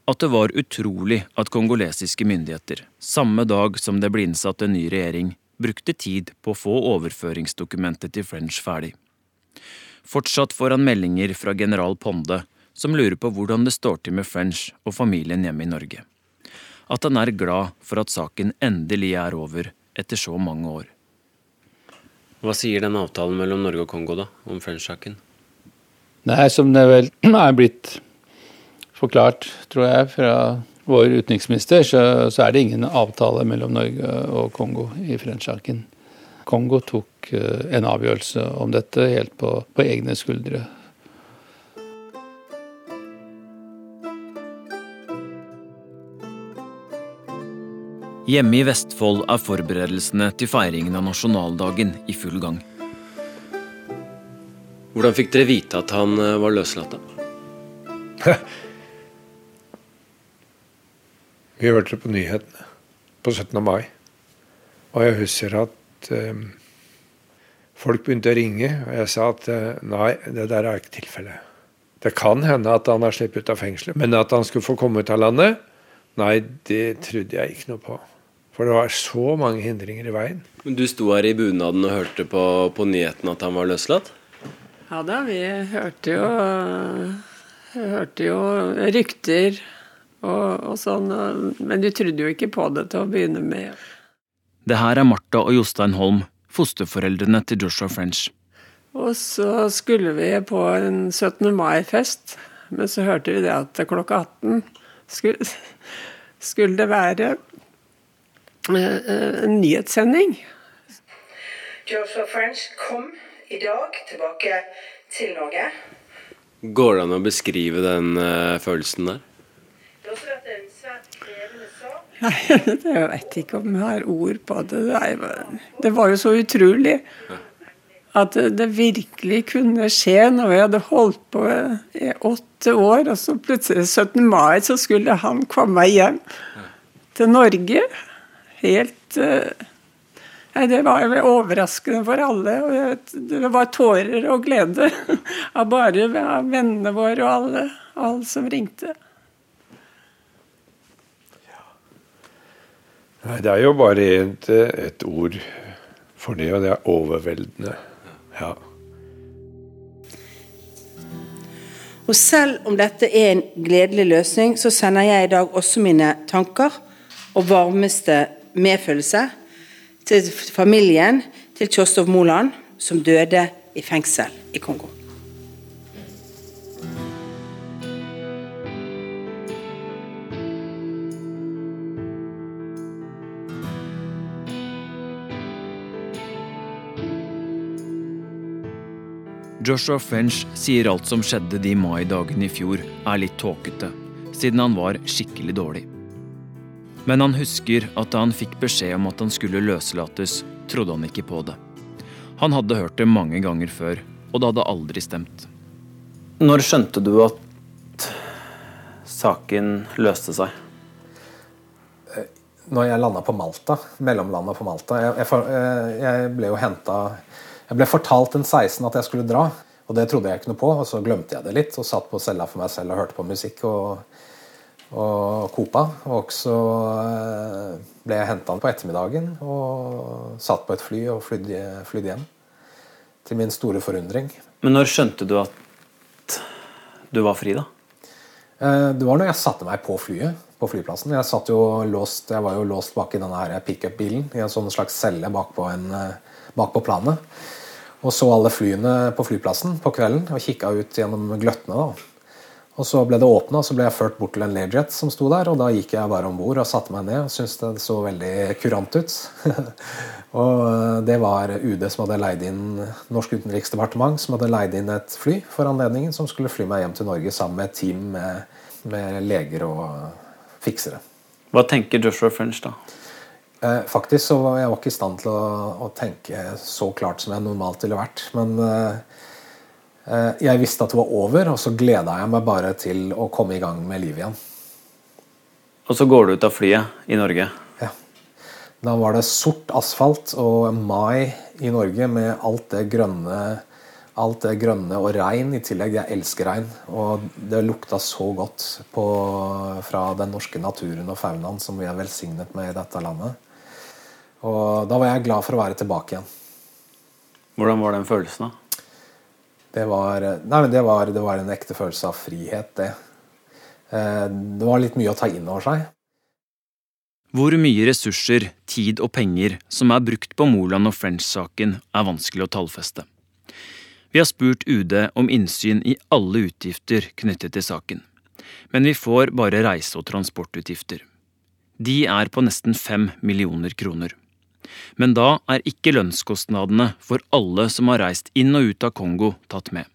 At det var utrolig at kongolesiske myndigheter, samme dag som det ble innsatt en ny regjering, brukte tid på å få overføringsdokumentet til French ferdig. Fortsatt får han meldinger fra general Ponde, som lurer på hvordan det står til med French og familien hjemme i Norge. At han er glad for at saken endelig er over etter så mange år. Hva sier den avtalen mellom Norge og Kongo da, om French-saken? Nei, som det vel er blitt forklart, tror jeg, fra vår utenriksminister, så, så er det ingen avtale mellom Norge og Kongo i French-saken. Kongo tok uh, en avgjørelse om dette helt på, på egne skuldre. Hjemme i Vestfold er forberedelsene til feiringen av nasjonaldagen i full gang. Hvordan fikk dere vite at han eh, var løslatt? Vi hørte det på nyhetene på 17. mai. Og jeg husker at um, folk begynte å ringe, og jeg sa at uh, nei, det der er ikke tilfellet. Det kan hende at han har sluppet ut av fengselet, men at han skulle få komme ut av landet, nei, det trodde jeg ikke noe på. For det var så mange hindringer i veien. Men Du sto her i bunaden og hørte på, på nyheten at han var løslatt? Ja da, vi hørte jo, hørte jo rykter og, og sånn. Men du trodde jo ikke på det til å begynne med. Det her er Martha og Jostein Holm, fosterforeldrene til Joshua French. Og så skulle vi på en 17. mai-fest, men så hørte vi det at klokka 18 skulle, skulle det være en nyhetssending. Joshua French kom i dag tilbake til Norge. Går det an å beskrive den uh, følelsen der? Det har også vært en svært krevende sak. Nei, jeg vet ikke om jeg har ord på det. Det var jo så utrolig. At det virkelig kunne skje når vi hadde holdt på i åtte år, og så plutselig 17. mai så skulle han komme hjem til Norge helt uh, Nei, Det var overraskende for alle. Det var tårer og glede av bare av vennene våre og alle, alle som ringte. Nei, det er jo bare et, et ord for det, og det er overveldende. Ja. Og selv om dette er en gledelig løsning, så sender jeg i dag også mine tanker og varmeste medfølelse til familien til Tjostov Moland, som døde i fengsel i Kongo. Joshua French sier alt som skjedde de maidagene i fjor, er litt tåkete, siden han var skikkelig dårlig. Men han husker at da han fikk beskjed om at han skulle løslates, trodde han ikke på det. Han hadde hørt det mange ganger før, og det hadde aldri stemt. Når skjønte du at saken løste seg? Eh, når jeg landa på Malta, mellomlanda på Malta Jeg, jeg, eh, jeg ble jo henta Jeg ble fortalt den 16 at jeg skulle dra, og det trodde jeg ikke noe på. Og så glemte jeg det litt og satt på cella for meg selv og hørte på musikk. og og Copa. Og så eh, ble jeg henta på ettermiddagen og satt på et fly og flydde, flydde hjem. Til min store forundring. Men når skjønte du at du var fri, da? Eh, det var når jeg satte meg på flyet på flyplassen. Jeg, satt jo låst, jeg var jo låst bak i denne pickup-bilen i en sånn slags celle bak på, en, eh, bak på planet. Og så alle flyene på flyplassen på kvelden og kikka ut gjennom gløttene. da og Så ble det åpna, så ble jeg ført bort til en Learjet som sto der. og Da gikk jeg bare om bord og satte meg ned og syntes det så veldig kurant ut. og eh, Det var UD som hadde leid inn Norsk utenriksdepartement som hadde leid inn et fly for anledningen, som skulle fly meg hjem til Norge sammen med et team med, med leger og fiksere. Hva tenker Joshua French da? Eh, faktisk så var jeg ikke i stand til å, å, tenke så klart som jeg normalt ville vært. Men Eh, jeg visste at det var over, og så gleda jeg meg bare til å komme i gang med livet igjen. Og så går du ut av flyet i Norge? Ja. Da var det sort asfalt og mai i Norge med alt det grønne, alt det grønne og regn i tillegg. Jeg elsker regn. Og det lukta så godt på, fra den norske naturen og faunaen som vi er velsignet med i dette landet. Og da var jeg glad for å være tilbake igjen. Hvordan var den følelsen, da? Det var, nei, det var, det var en ekte følelse av frihet, det. Eh, det var litt mye å ta inn over seg. Hvor mye ressurser, tid og penger som er brukt på Moland og French-saken, er vanskelig å tallfeste. Vi har spurt UD om innsyn i alle utgifter knyttet til saken, men vi får bare reise- og transportutgifter. De er på nesten fem millioner kroner. Men da er ikke lønnskostnadene for alle som har reist inn og ut av Kongo, tatt med.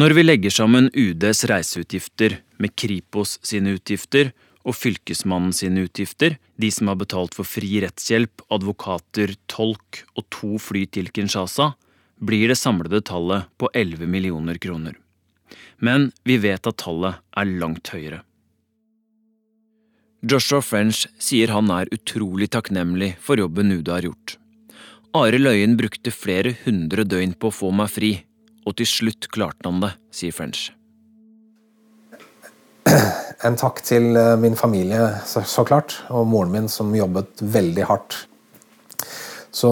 Når vi legger sammen UDs reiseutgifter med Kripos sine utgifter og Fylkesmannen sine utgifter, de som har betalt for fri rettshjelp, advokater, tolk og to fly til Kinshasa, blir det samlede tallet på 11 millioner kroner. Men vi vet at tallet er langt høyere. Joshua French sier han er utrolig takknemlig for jobben UD har gjort. Are Løyen brukte flere hundre døgn på å få meg fri, og til slutt klarte han det, sier French. En takk til eh, min familie, så, klart, og moren min, som jobbet veldig hardt. Så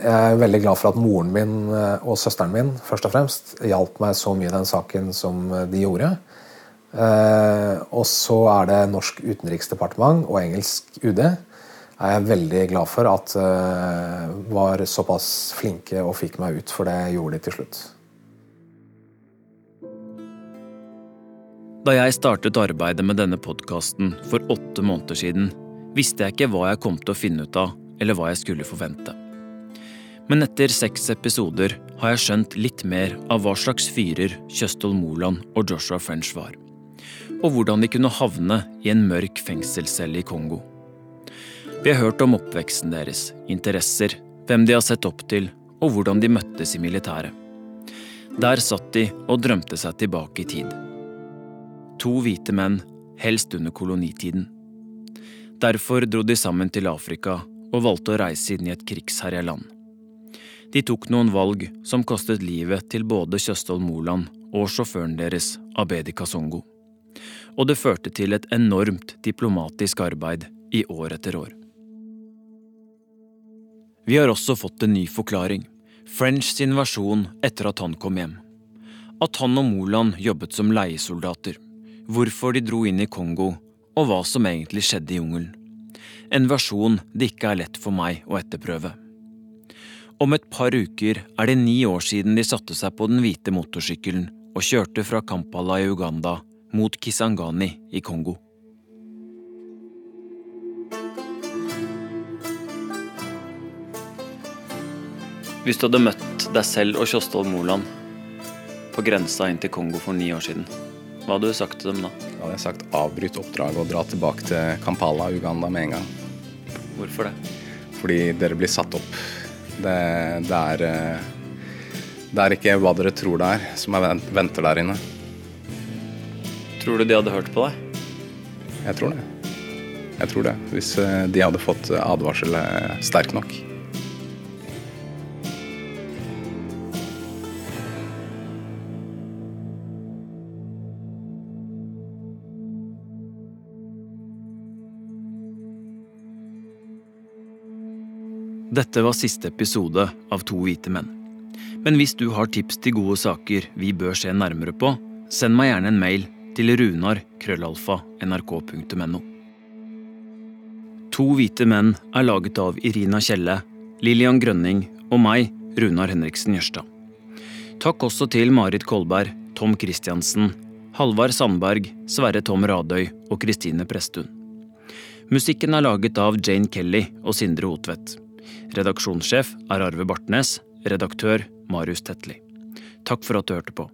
jeg er veldig glad for at moren min eh, og søsteren min først og fremst hjalp meg så mye i den saken som de gjorde. Eh, og så er det norsk utenriksdepartement og engelsk UD Jeg er veldig glad for at uh, var såpass flinke og fikk meg ut, for det gjorde de til slutt. Da jeg startet arbeidet med denne podkasten for åtte måneder siden, visste jeg ikke hva jeg kom til å finne ut av, eller hva jeg skulle forvente. Men etter seks episoder har jeg skjønt litt mer av hva slags fyrer Kjøstol Moland og Joshua French var. Og hvordan de kunne havne i en mørk fengselscelle i Kongo. Vi har hørt om oppveksten deres, interesser, hvem de har sett opp til, og hvordan de møttes i militæret. Der satt de og drømte seg tilbake i tid. To hvite menn, helst under kolonitiden. Derfor dro de sammen til Afrika og valgte å reise inn i et krigsherja land. De tok noen valg som kostet livet til både Kjøstholm Moland og sjåføren deres, Abedi Kasongo. Og det førte til et enormt diplomatisk arbeid i år etter år. Vi har også fått en ny forklaring. Frenchs invasjon etter at han kom hjem. At han og Moland jobbet som leiesoldater hvorfor de dro inn i Kongo, og hva som egentlig skjedde i jungelen. En versjon det ikke er lett for meg å etterprøve. Om et par uker er det ni år siden de satte seg på den hvite motorsykkelen og kjørte fra Kampala i Uganda mot Kisangani i Kongo. Hvis du hadde møtt deg selv og Kjostolv Moland på grensa inn til Kongo for ni år siden, hva hadde du sagt til dem da? Da hadde jeg sagt avbryt oppdraget og dra tilbake til Kampala, Uganda med en gang. Hvorfor det? Fordi dere blir satt opp. Det, det, er, eh, det er ikke hva dere tror det er, som er venter der inne. Tror du de hadde hørt på deg? Jeg tror det. Jeg tror det. Hvis eh, de hadde fått advarsel eh, sterk nok. Dette var siste episode av To hvite menn. Men hvis du har tips til gode saker vi bør se nærmere på, send meg gjerne en mail til runar krøllalfa nrk.no. To hvite menn er laget av Irina Kjelle, Lillian Grønning og meg, Runar Henriksen Jørstad. Takk også til Marit Kolberg, Tom Christiansen, Halvard Sandberg, Sverre Tom Radøy og Kristine Presttun. Musikken er laget av Jane Kelly og Sindre Hotvedt. Redaksjonssjef er Arve Bartnes, redaktør Marius Tetli. Takk for at du hørte på.